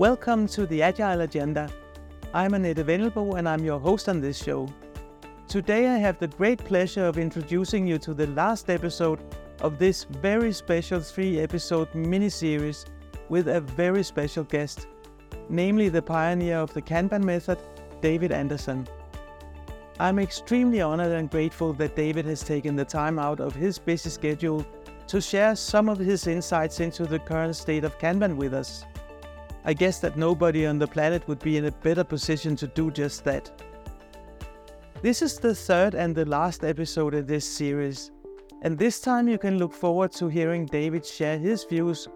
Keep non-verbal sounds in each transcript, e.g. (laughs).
Welcome to the Agile Agenda. I'm Annette Vendelbo and I'm your host on this show. Today I have the great pleasure of introducing you to the last episode of this very special three episode mini series with a very special guest, namely the pioneer of the Kanban method, David Anderson. I'm extremely honored and grateful that David has taken the time out of his busy schedule to share some of his insights into the current state of Kanban with us. I guess that nobody on the planet would be in a better position to do just that. This is the third and the last episode in this series, and this time you can look forward to hearing David share his views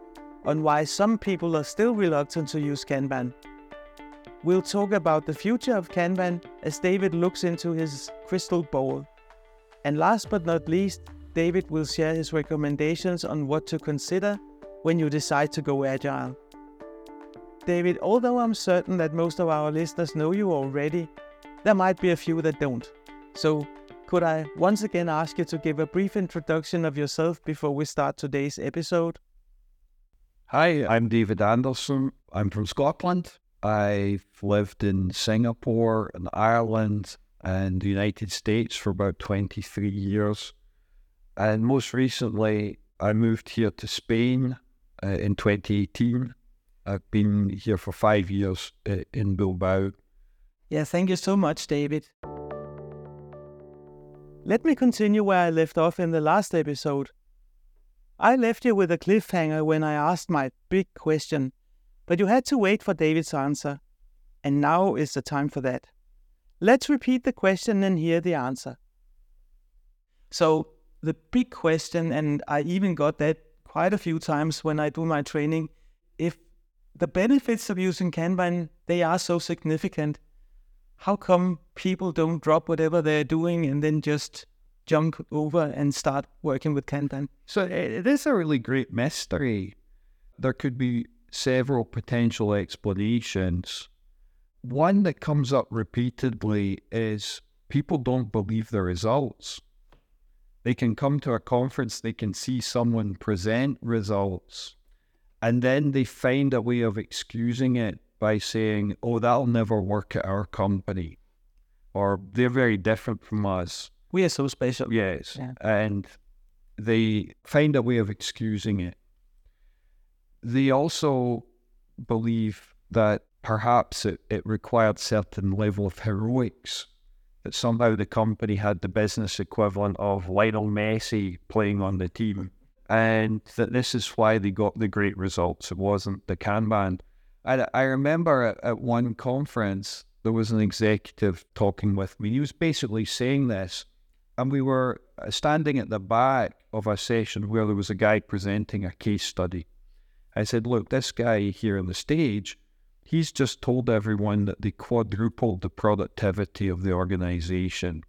on why some people are still reluctant to use Kanban. We'll talk about the future of Kanban as David looks into his crystal ball. And last but not least, David will share his recommendations on what to consider when you decide to go agile. David, although I'm certain that most of our listeners know you already, there might be a few that don't. So, could I once again ask you to give a brief introduction of yourself before we start today's episode? Hi, I'm David Anderson. I'm from Scotland. I've lived in Singapore and Ireland and the United States for about 23 years. And most recently, I moved here to Spain uh, in 2018 I've been here for five years uh, in Bilbao. Yeah, thank you so much, David. Let me continue where I left off in the last episode. I left you with a cliffhanger when I asked my big question, but you had to wait for David's answer. And now is the time for that. Let's repeat the question and hear the answer. So, the big question, and I even got that quite a few times when I do my training the benefits of using Kanban, they are so significant. How come people don't drop whatever they're doing and then just jump over and start working with Kanban? So it is a really great mystery. There could be several potential explanations. One that comes up repeatedly is people don't believe the results. They can come to a conference, they can see someone present results, and then they find a way of excusing it by saying, oh, that'll never work at our company. Or they're very different from us. We are so special. Yes. Yeah. And they find a way of excusing it. They also believe that perhaps it, it required certain level of heroics, that somehow the company had the business equivalent of Lionel Messi playing on the team and that this is why they got the great results. It wasn't the Kanban. I, I remember at, at one conference, there was an executive talking with me. He was basically saying this, and we were uh, standing at the back of a session where there was a guy presenting a case study. I said, Look, this guy here on the stage, he's just told everyone that they quadrupled the productivity of the organization.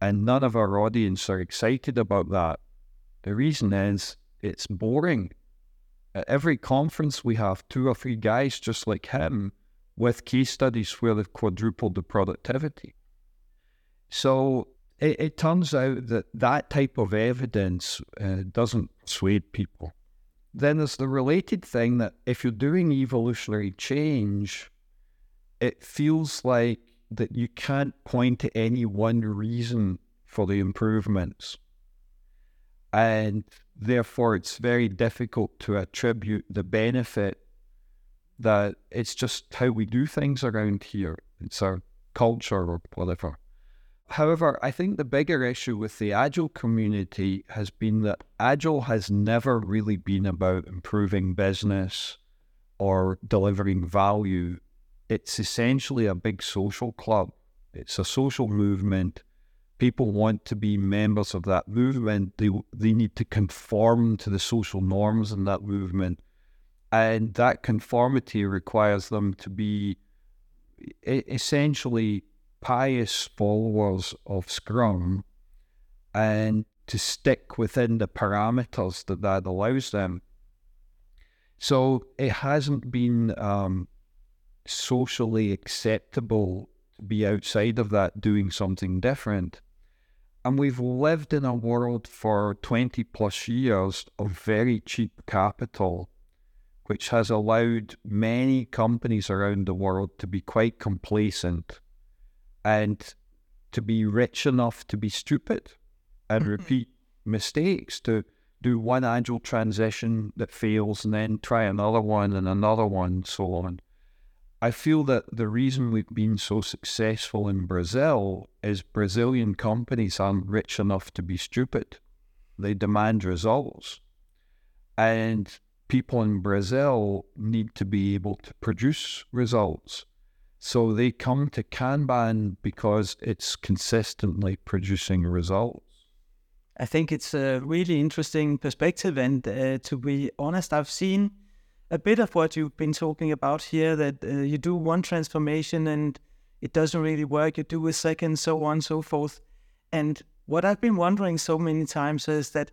And none of our audience are excited about that. The reason is it's boring. At every conference, we have two or three guys just like him with case studies where they've quadrupled the productivity. So it, it turns out that that type of evidence uh, doesn't persuade people. Then there's the related thing that if you're doing evolutionary change, it feels like that you can't point to any one reason for the improvements and therefore it's very difficult to attribute the benefit that it's just how we do things around here. It's our culture or whatever. However, I think the bigger issue with the Agile community has been that Agile has never really been about improving business or delivering value. It's essentially a big social club. It's a social movement people want to be members of that movement, they they need to conform to the social norms in that movement, and that conformity requires them to be essentially pious followers of Scrum, and to stick within the parameters that that allows them. So it hasn't been um, socially acceptable be outside of that doing something different. And we've lived in a world for 20 plus years of very cheap capital which has allowed many companies around the world to be quite complacent and to be rich enough to be stupid and mm-hmm. repeat mistakes, to do one agile transition that fails and then try another one and another one, and so on. I feel that the reason we've been so successful in Brazil is Brazilian companies aren't rich enough to be stupid. They demand results. And people in Brazil need to be able to produce results. So they come to Kanban because it's consistently producing results. I think it's a really interesting perspective. And uh, to be honest, I've seen a bit of what you've been talking about here that uh, you do one transformation and it doesn't really work. You do a second, so on so forth. And what I've been wondering so many times is that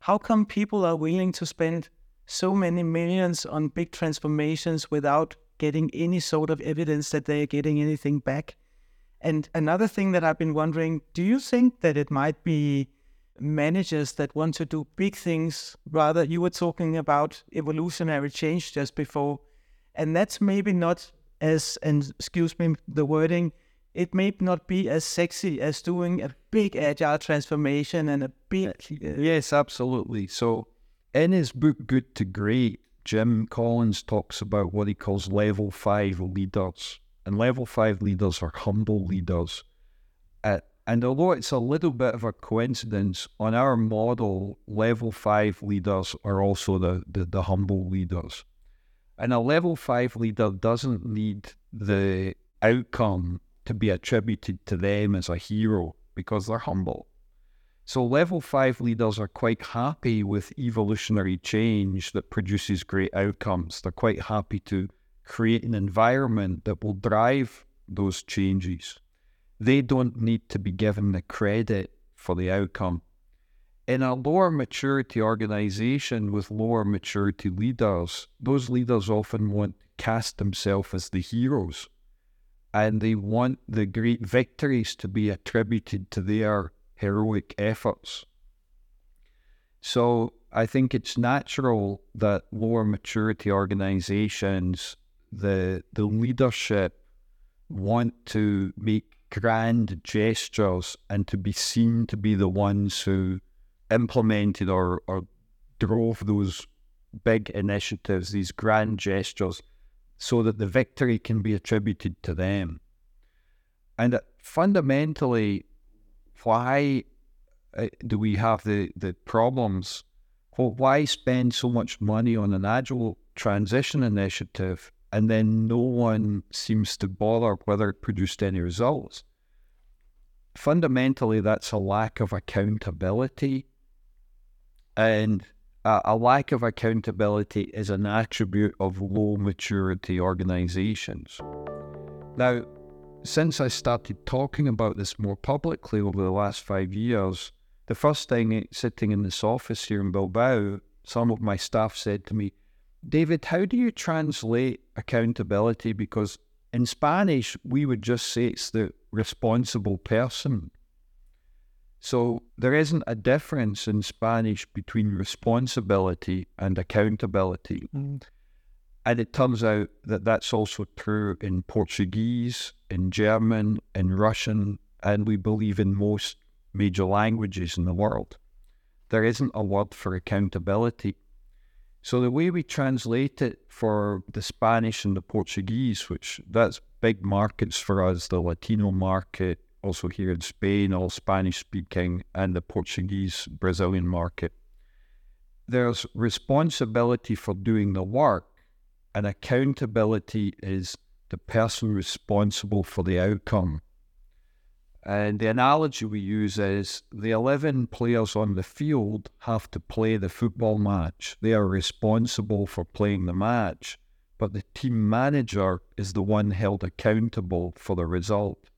how come people are willing to spend so many millions on big transformations without getting any sort of evidence that they are getting anything back? And another thing that I've been wondering do you think that it might be managers that want to do big things. Rather, you were talking about evolutionary change just before, and that's maybe not as, and excuse me, the wording, it may not be as sexy as doing a big agile transformation and a big. Uh, yes, absolutely. So, in his book Good to Great, Jim Collins talks about what he calls level five leaders. And level five leaders are humble leaders. Uh, and although it's a little bit of a coincidence, on our model, level five leaders are also the, the, the humble leaders. And a level five leader doesn't need the outcome to be attributed to them as a hero because they're humble. So, level five leaders are quite happy with evolutionary change that produces great outcomes. They're quite happy to create an environment that will drive those changes. They don't need to be given the credit for the outcome. In a lower maturity organization with lower maturity leaders, those leaders often want to cast themselves as the heroes and they want the great victories to be attributed to their heroic efforts. So I think it's natural that lower maturity organizations, the the leadership want to make grand gestures and to be seen to be the ones who implemented or, or drove those big initiatives, these grand gestures, so that the victory can be attributed to them. And fundamentally, why uh, do we have the, the problems? Well, why spend so much money on an agile transition initiative and then no one seems to bother whether it produced any results. Fundamentally, that's a lack of accountability. And a, lack of accountability is an attribute of low maturity organizations. Now, since I started talking about this more publicly over the last five years, the first thing sitting in this office here in Bilbao, some of my staff said to me, David, how do you translate accountability? Because in Spanish, we would just say it's the responsible person. So there isn't a difference in Spanish between responsibility and accountability. Mm. And it turns out that that's also true in Portuguese, in German, in Russian, and we believe in most major languages in the world. There isn't a word for accountability. So the way we translate it for the Spanish and the Portuguese, which that's big markets for us, the Latino market, also here in Spain, all Spanish speaking, and the Portuguese Brazilian market. There's responsibility for doing the work, and accountability is the person responsible for the outcome. And the analogy we use is the 11 players on the field have to play the football match. They are responsible for playing the match, but the team manager is the one held accountable for the result.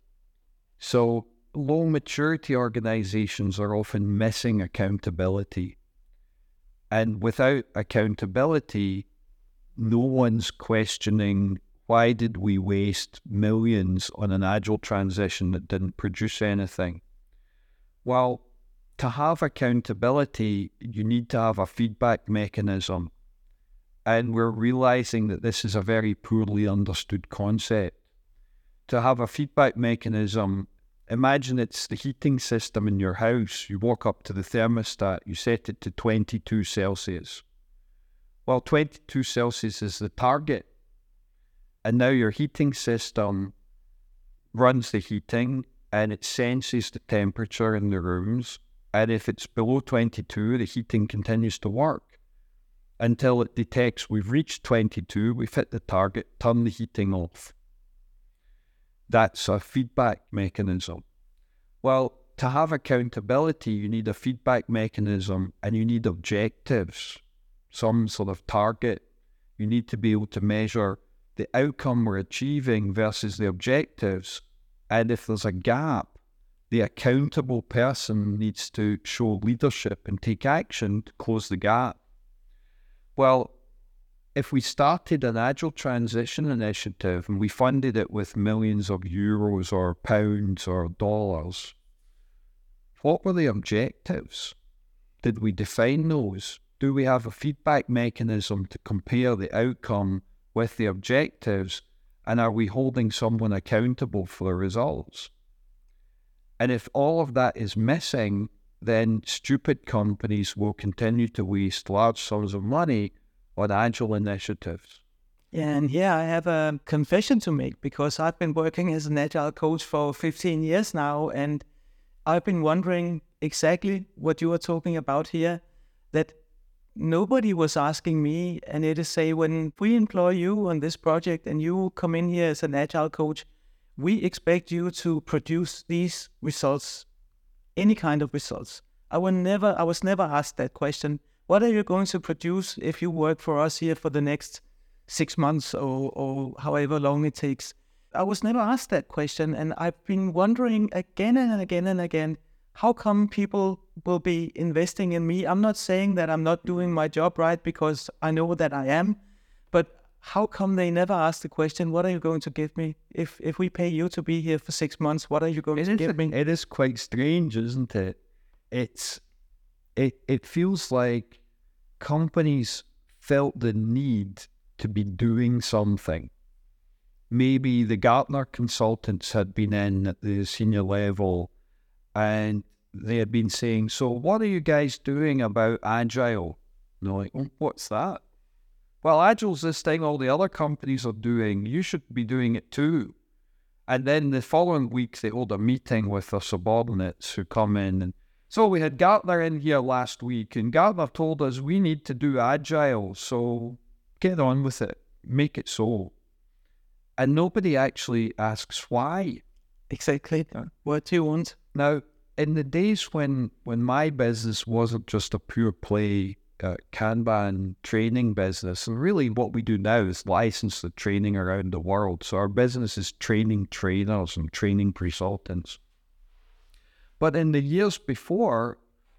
So, low maturity organizations are often missing accountability. And without accountability, no one's questioning why did we waste millions on an agile transition that didn't produce anything? Well, to have accountability, you need to have a feedback mechanism. And we're realizing that this is a very poorly understood concept. To have a feedback mechanism, imagine it's the heating system in your house. You walk up to the thermostat, you set it to 22 Celsius. Well, 22 Celsius is the target. And now your heating system runs the heating and it senses the temperature in the rooms. And if it's below 22, the heating continues to work until it detects we've reached 22, we've hit the target, turn the heating off. That's a feedback mechanism. Well, to have accountability, you need a feedback mechanism and you need objectives, some sort of target. You need to be able to measure the outcome we're achieving versus the objectives. And if there's a gap, the accountable person needs to show leadership and take action to close the gap. Well, if we started an agile transition initiative and we funded it with millions of euros or pounds or dollars, what were the objectives? Did we define those? Do we have a feedback mechanism to compare the outcome with the objectives? And are we holding someone accountable for the results? And if all of that is missing, then stupid companies will continue to waste large sums of money on agile initiatives. And here I have a confession to make because I've been working as an agile coach for 15 years now, and I've been wondering exactly what you are talking about here. That nobody was asking me, and it is say when we employ you on this project and you come in here as an agile coach, we expect you to produce these results, any kind of results. I was never, I was never asked that question. What are you going to produce if you work for us here for the next six months or, or however long it takes? I was never asked that question, and I've been wondering again and again and again how come people will be investing in me? I'm not saying that I'm not doing my job right because I know that I am, but how come they never ask the question, what are you going to give me? If if we pay you to be here for six months, what are you going it to give me? It is quite strange, isn't it? It's it it feels like companies felt the need to be doing something. Maybe the Gartner consultants had been in at the senior level and they had been saying, So, what are you guys doing about Agile? And they're like, oh, What's that? Well, Agile's this thing all the other companies are doing. You should be doing it too. And then the following week, they hold a meeting with their subordinates who come in. And so we had Gartner in here last week, and Gartner told us we need to do Agile. So get on with it, make it so. And nobody actually asks why. Exactly. What do you want? Now, in the days when, when my business wasn't just a pure play uh, Kanban training business. And really, what we do now is license the training around the world. So our business is training trainers and training consultants. But in the years before,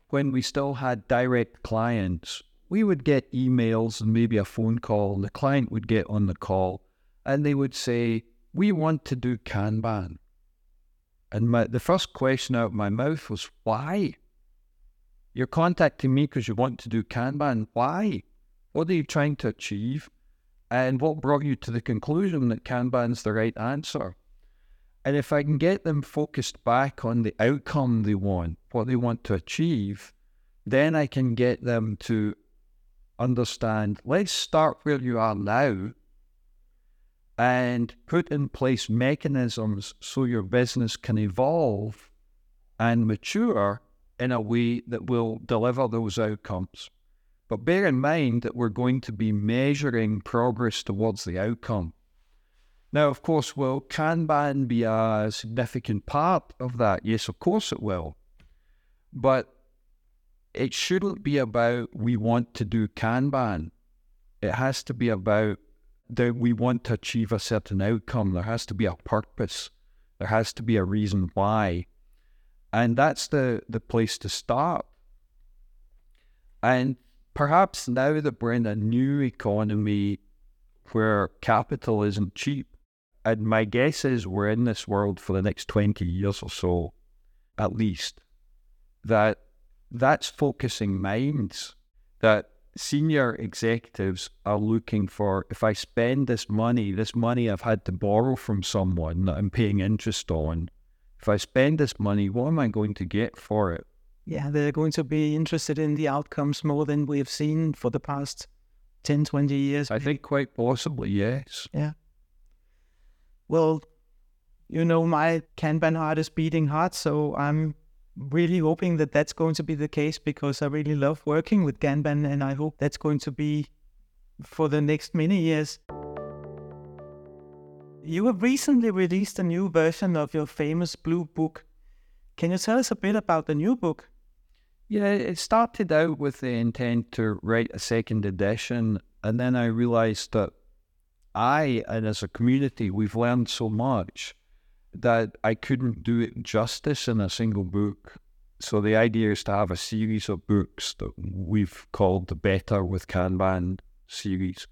when we still had direct clients, we would get emails and maybe a phone call, and the client would get on the call and they would say, We want to do Kanban. And my, the first question out of my mouth was, Why? You're contacting me because you want to do Kanban. Why? What are you trying to achieve? And what brought you to the conclusion that Kanban's the right answer? And if I can get them focused back on the outcome they want, what they want to achieve, then I can get them to understand let's start where you are now and put in place mechanisms so your business can evolve and mature in a way that will deliver those outcomes. But bear in mind that we're going to be measuring progress towards the outcome. Now, of course, will Kanban be a significant part of that? Yes, of course it will. But it shouldn't be about we want to do Kanban. It has to be about that we want to achieve a certain outcome. There has to be a purpose. There has to be a reason why. And that's the, the place to start. And perhaps now that we're in a new economy where capital isn't cheap, and my guess is we're in this world for the next 20 years or so, at least, that that's focusing minds, that senior executives are looking for if I spend this money, this money I've had to borrow from someone that I'm paying interest on, if I spend this money, what am I going to get for it? Yeah, they're going to be interested in the outcomes more than we have seen for the past 10, 20 years. I think quite possibly, yes. Yeah. Well, you know, my Kanban heart is beating hard, so I'm really hoping that that's going to be the case because I really love working with Kanban and I hope that's going to be for the next many years. You have recently released a new version of your famous blue book. Can you tell us a bit about the new book? Yeah, it started out with the intent to write a second edition, and then I realized that I, and as a community, we've learned so much that I couldn't do it justice in a single book. So the idea is to have a series of books that we've called the Better with Kanban series.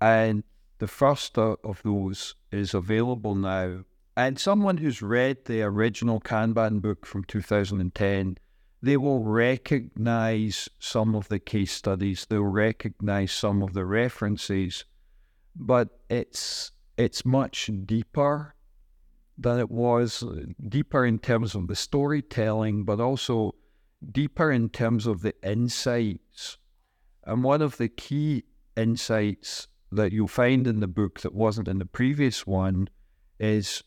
And the first of those is available now. And someone who's read the original Kanban book from 2010, they will recognize some of the case studies, they'll recognize some of the references, but it's it's much deeper than it was, uh, deeper in terms of the storytelling, but also deeper in terms of the insights. And one of the key insights that you'll find in the book that wasn't in the previous one is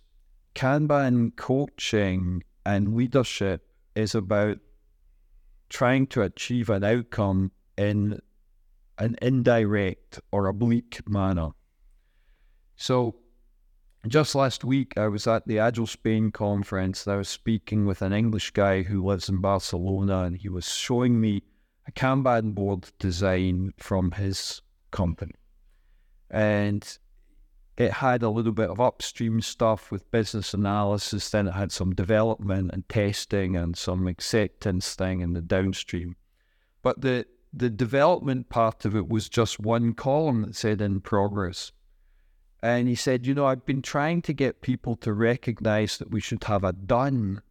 Kanban coaching and leadership is about trying to achieve an outcome in an indirect or oblique manner. So, just last week, I was at the Agile Spain conference and I was speaking with an English guy who lives in Barcelona, and he was showing me a Kanban board design from his company and it had a little bit of upstream stuff with business analysis. Then it had some development and testing and some acceptance thing in the downstream. But the the development part of it was just one column that said in progress. And he said, you know, I've been trying to get people to recognize that we should have a done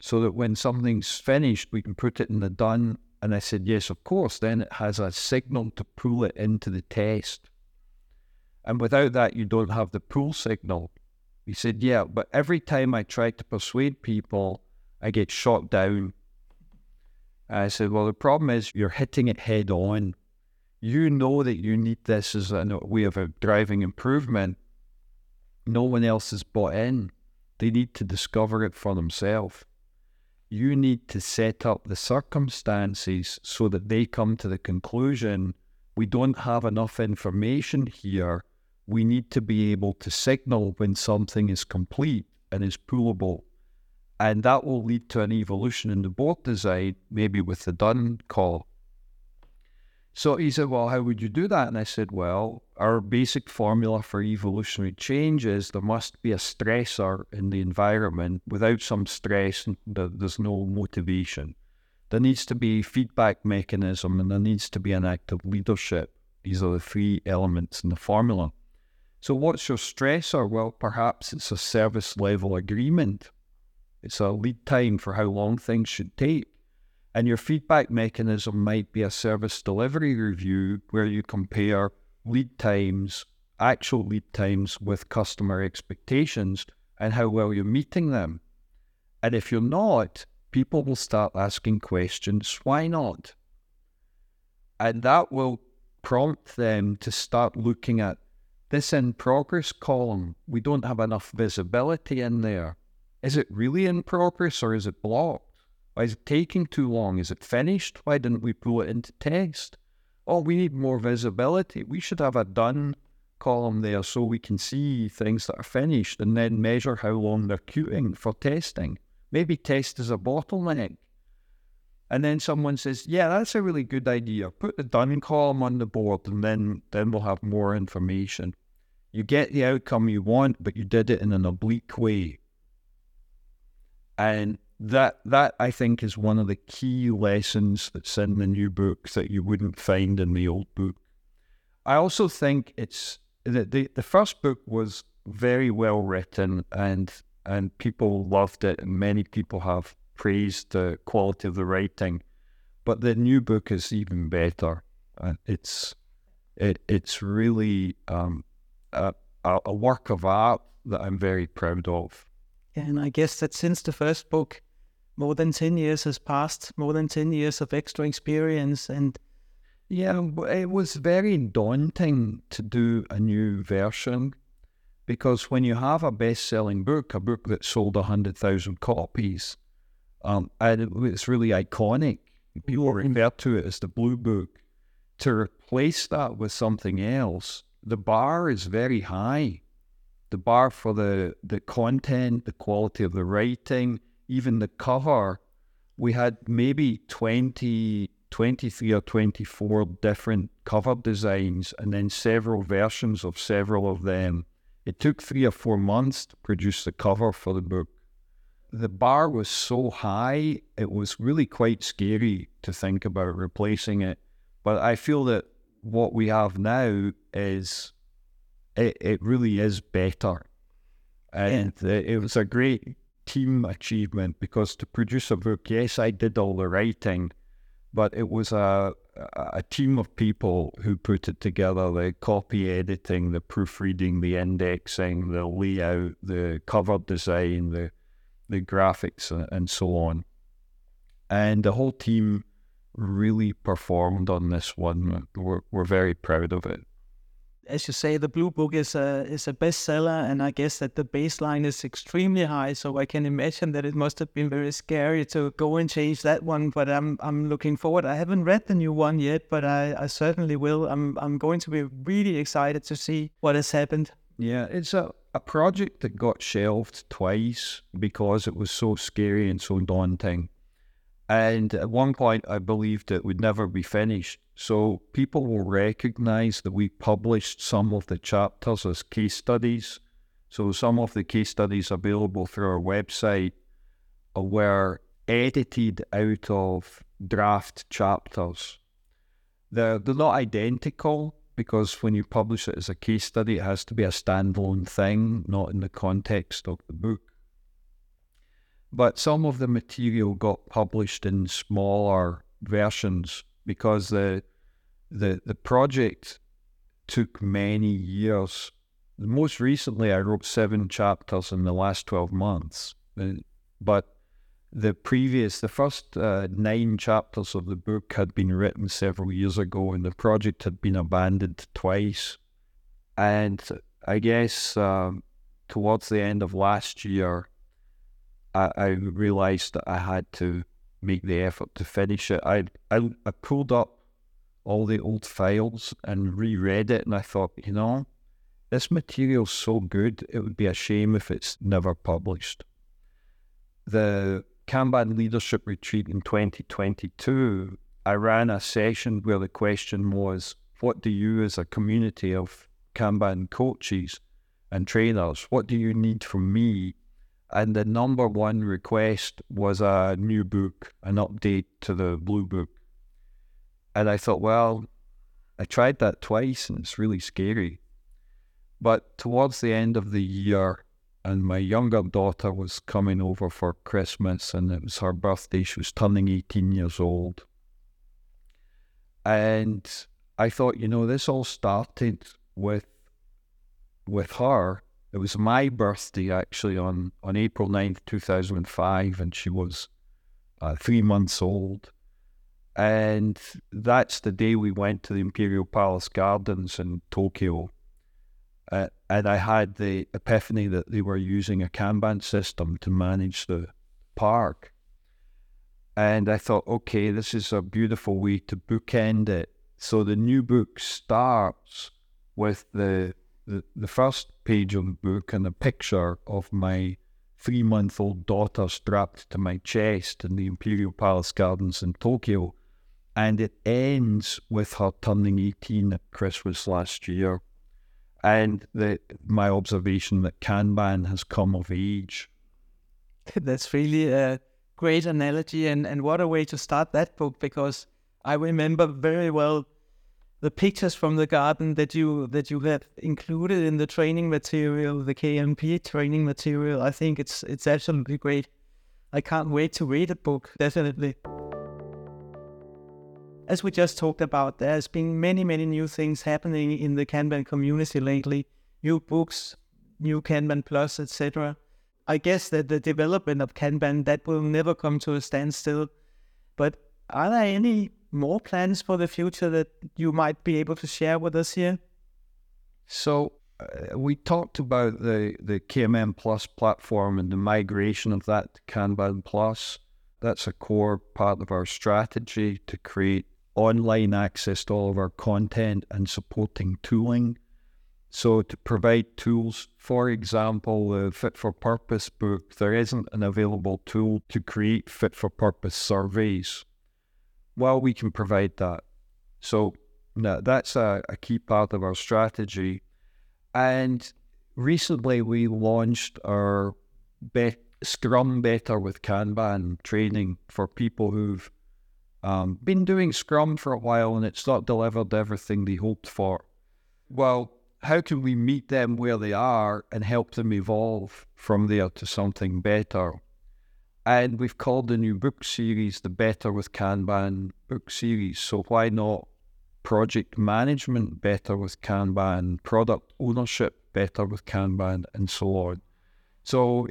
so that when something's finished, we can put it in the done. And I said, yes, of course. Then it has a signal to pull it into the test. And without that, you don't have the pull signal. He said, Yeah, but every time I try to persuade people, I get shot down. I said, Well, the problem is you're hitting it head on. You know that you need this as a way of driving improvement. No one else is bought in. They need to discover it for themselves. You need to set up the circumstances so that they come to the conclusion we don't have enough information here we need to be able to signal when something is complete and is pullable. And that will lead to an evolution in the board design, maybe with the done call. So he said, Well, how would you do that? And I said, Well, our basic formula for evolutionary change is there must be a stressor in the environment. Without some stress, there's no motivation. There needs to be a feedback mechanism and there needs to be an act of leadership. These are the three elements in the formula. So, what's your stressor? Well, perhaps it's a service level agreement. It's a lead time for how long things should take. And your feedback mechanism might be a service delivery review where you compare lead times, actual lead times with customer expectations and how well you're meeting them. And if you're not, people will start asking questions why not? And that will prompt them to start looking at this in progress column, we don't have enough visibility in there. Is it really in progress or is it blocked? Why is it taking too long? Is it finished? Why didn't we pull it into test? Oh, we need more visibility. We should have a done column there so we can see things that are finished and then measure how long they're queuing for testing. Maybe test is a bottleneck. And then someone says, Yeah, that's a really good idea. Put the done column on the board and then, then we'll have more information. You get the outcome you want, but you did it in an oblique way. And that that I think is one of the key lessons that's in the new book that you wouldn't find in the old book. I also think it's the the, the first book was very well written and and people loved it and many people have praised the quality of the writing. But the new book is even better. Uh, it's it it's really um, a, a work of art that I'm very proud of. And I guess that since the first book, more than 10 years has passed, more than 10 years of extra experience. And yeah, it was very daunting to do a new version because when you have a best selling book, a book that sold 100,000 copies, um, and it's really iconic, people refer to it as the Blue Book. To replace that with something else, the bar is very high. The bar for the, the content, the quality of the writing, even the cover, we had maybe 20, 23 or 24 different cover designs and then several versions of several of them. It took three or four months to produce the cover for the book. The bar was so high, it was really quite scary to think about replacing it. But I feel that what we have now is it, it really is better. And yeah. it was a great team achievement because to produce a book, yes, I did all the writing, but it was a a team of people who put it together the copy editing, the proofreading, the indexing, the layout, the cover design, the the graphics, and so on. And the whole team really performed on this one. We're, we're very proud of it as you say, the Blue Book is a is a bestseller, and I guess that the baseline is extremely high. So I can imagine that it must have been very scary to go and change that one. But I'm I'm looking forward. I haven't read the new one yet, but I, I certainly will. I'm I'm going to be really excited to see what has happened. Yeah, it's a, a project that got shelved twice because it was so scary and so daunting. And at one point, I believed it would never be finished. So people will recognize that we published some of the chapters as case studies. So some of the case studies available through our website were edited out of draft chapters. They're, they're not identical because when you publish it as a case study, it has to be a standalone thing, not in the context of the book. But some of the material got published in smaller versions because the the the project took many years. Most recently, I wrote seven chapters in the last twelve months, uh, but the previous, the first uh, nine chapters of the book had been written several years ago, and the project had been abandoned twice. And I guess um, towards the end of last year, I, I realized that I had to make the effort to finish it. I, I, I pulled up all the old files and reread it, and I thought, you know, this material's so good, it would be a shame if it's never published. The Kanban Leadership Retreat in 2022, I ran a session where the question was, what do you as a community of Kanban coaches and trainers, what do you need from me and the number one request was a new book, an update to the blue book. And I thought, well, I tried that twice and it's really scary. But towards the end of the year, and my younger daughter was coming over for Christmas, and it was her birthday. She was turning 18 years old. And I thought, you know, this all started with with her it was my birthday actually on, on April 9th, 2005, and she was uh, three months old. And that's the day we went to the Imperial Palace Gardens in Tokyo. Uh, and I had the epiphany that they were using a Kanban system to manage the park. And I thought, okay, this is a beautiful way to bookend it. So the new book starts with the the, the first page of the book and a picture of my three month old daughter strapped to my chest in the Imperial Palace Gardens in Tokyo. And it ends with her turning 18 at Christmas last year. And the, my observation that Kanban has come of age. (laughs) That's really a great analogy. And, and what a way to start that book because I remember very well the pictures from the garden that you that you have included in the training material, the KMP training material. I think it's it's absolutely great. I can't wait to read the book. Definitely. as we just talked about, there's been many, many new things happening in the Kanban community lately. New books, new Kanban Plus, etc. I guess that the development of Kanban that will never come to a standstill. But are there any more plans for the future that you might be able to share with us here? So uh, we talked about the the KMM Plus platform and the migration of that to Kanban Plus. That's a core part of our strategy to create online access to all of our content and supporting tooling. So, to provide tools, for example, the Fit for Purpose book, there isn't an available tool to create fit for purpose surveys. Well, we can provide that. So, that's a, a key part of our strategy. And recently, we launched our Scrum Better with Kanban training for people who've um, been doing Scrum for a while and it's not delivered everything they hoped for. Well, how can we meet them where they are and help them evolve from there to something better? And we've called the new book series the Better with Kanban book series. So why not project management better with Kanban, product ownership better with Kanban, and so on? So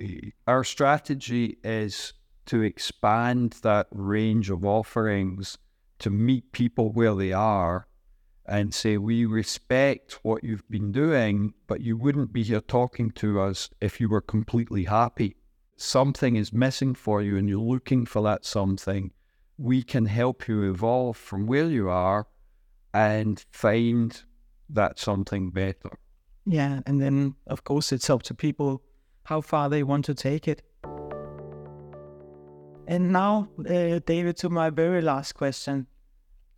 our strategy is to expand that range of offerings to meet people where they are and say, We respect what you've been doing, but you wouldn't be here talking to us if you were completely happy. Something is missing for you and you're looking for that something. We can help you evolve from where you are and find that something better. Yeah. And then, of course, it's up to people how far they want to take it. And now, uh, David, to my very last question.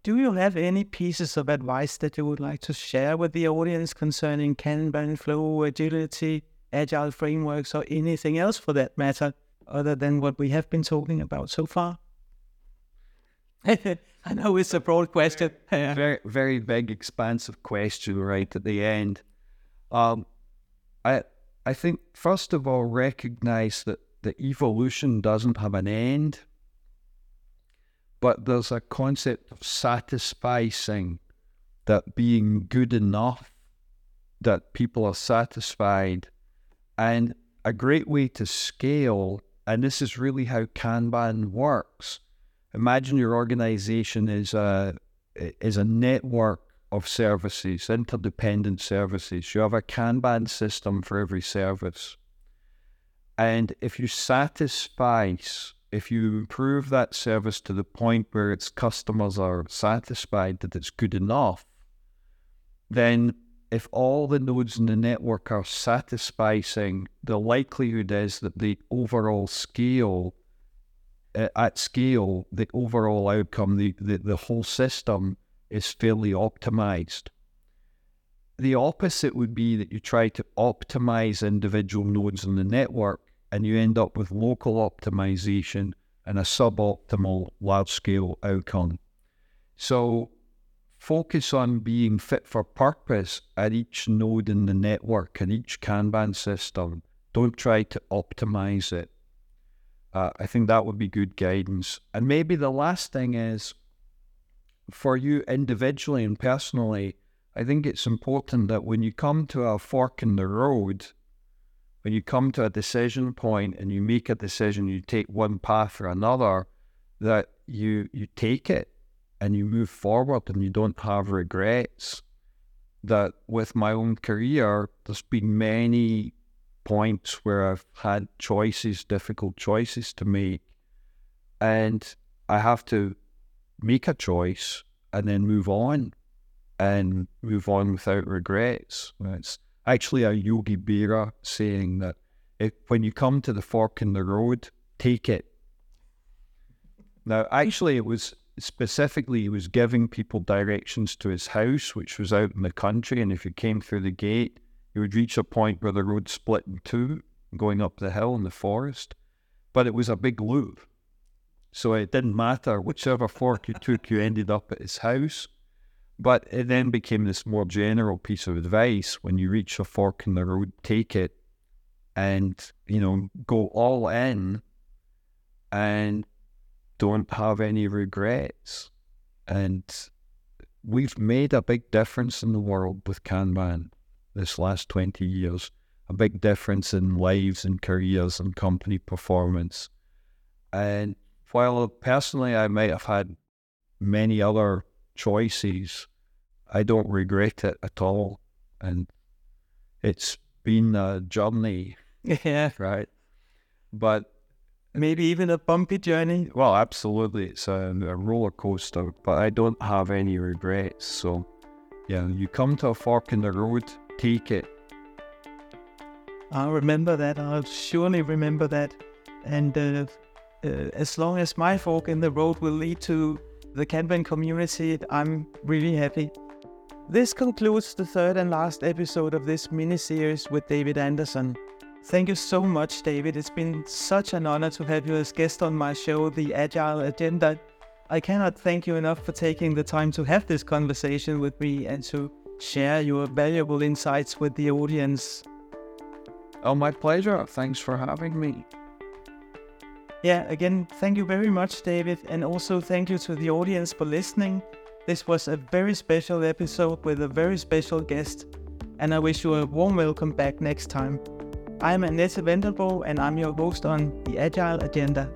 Do you have any pieces of advice that you would like to share with the audience concerning Kanban, Flow, agility, agile frameworks, or anything else for that matter, other than what we have been talking about so far? (laughs) I know it's a broad question. (laughs) very, very big, expansive question right at the end. Um, I, I think first of all, recognize that the evolution doesn't have an end but there's a concept of satisficing that being good enough, that people are satisfied. And a great way to scale, and this is really how Kanban works. Imagine your organization is a is a network of services, interdependent services. You have a Kanban system for every service. And if you satisfy if you improve that service to the point where its customers are satisfied that it's good enough, then if all the nodes in the network are satisfying, the likelihood is that the overall scale, uh, at scale, the overall outcome, the, the, the whole system is fairly optimized. The opposite would be that you try to optimize individual nodes in the network and you end up with local optimization and a suboptimal large scale outcome. So focus on being fit for purpose at each node in the network and each Kanban system. Don't try to optimize it. Uh, I think that would be good guidance. And maybe the last thing is for you individually and personally, I think it's important that when you come to a fork in the road, when you come to a decision point and you make a decision, you take one path or another, that you you take it and you move forward and you don't have regrets. That with my own career, there's been many points where I've had choices, difficult choices to make, and I have to make a choice and then move on and move on without regrets. It's actually a Yogi Berra saying that if, when you come to the fork in the road, take it. Now, actually, it was specifically he was giving people directions to his house, which was out in the country, and if you came through the gate, you would reach a point where the road split in two, going up the hill in the forest. But it was a big loop, so it didn't matter whichever fork you took, you ended up at his house. But it then became this more general piece of advice when you reach a fork in the road, take it and, you know, go all in and don't have any regrets. And we've made a big difference in the world with Kanban this last 20 years, a big difference in lives and careers and company performance. And while personally I might have had many other choices, I don't regret it at all. And it's been a journey. (laughs) Yeah. Right. But maybe even a bumpy journey. Well, absolutely. It's a, a roller coaster, but I don't have any regrets. So, yeah, you come to a fork in the road, take it. I'll remember that. I'll surely remember that. And uh, uh, as long as my fork in the road will lead to the Kanban community, I'm really happy. This concludes the third and last episode of this mini series with David Anderson. Thank you so much, David. It's been such an honor to have you as guest on my show, The Agile Agenda. I cannot thank you enough for taking the time to have this conversation with me and to share your valuable insights with the audience. Oh, my pleasure. Thanks for having me. Yeah, again, thank you very much, David. And also thank you to the audience for listening. This was a very special episode with a very special guest. And I wish you a warm welcome back next time. I'm Annette Vendelbo and I'm your host on The Agile Agenda.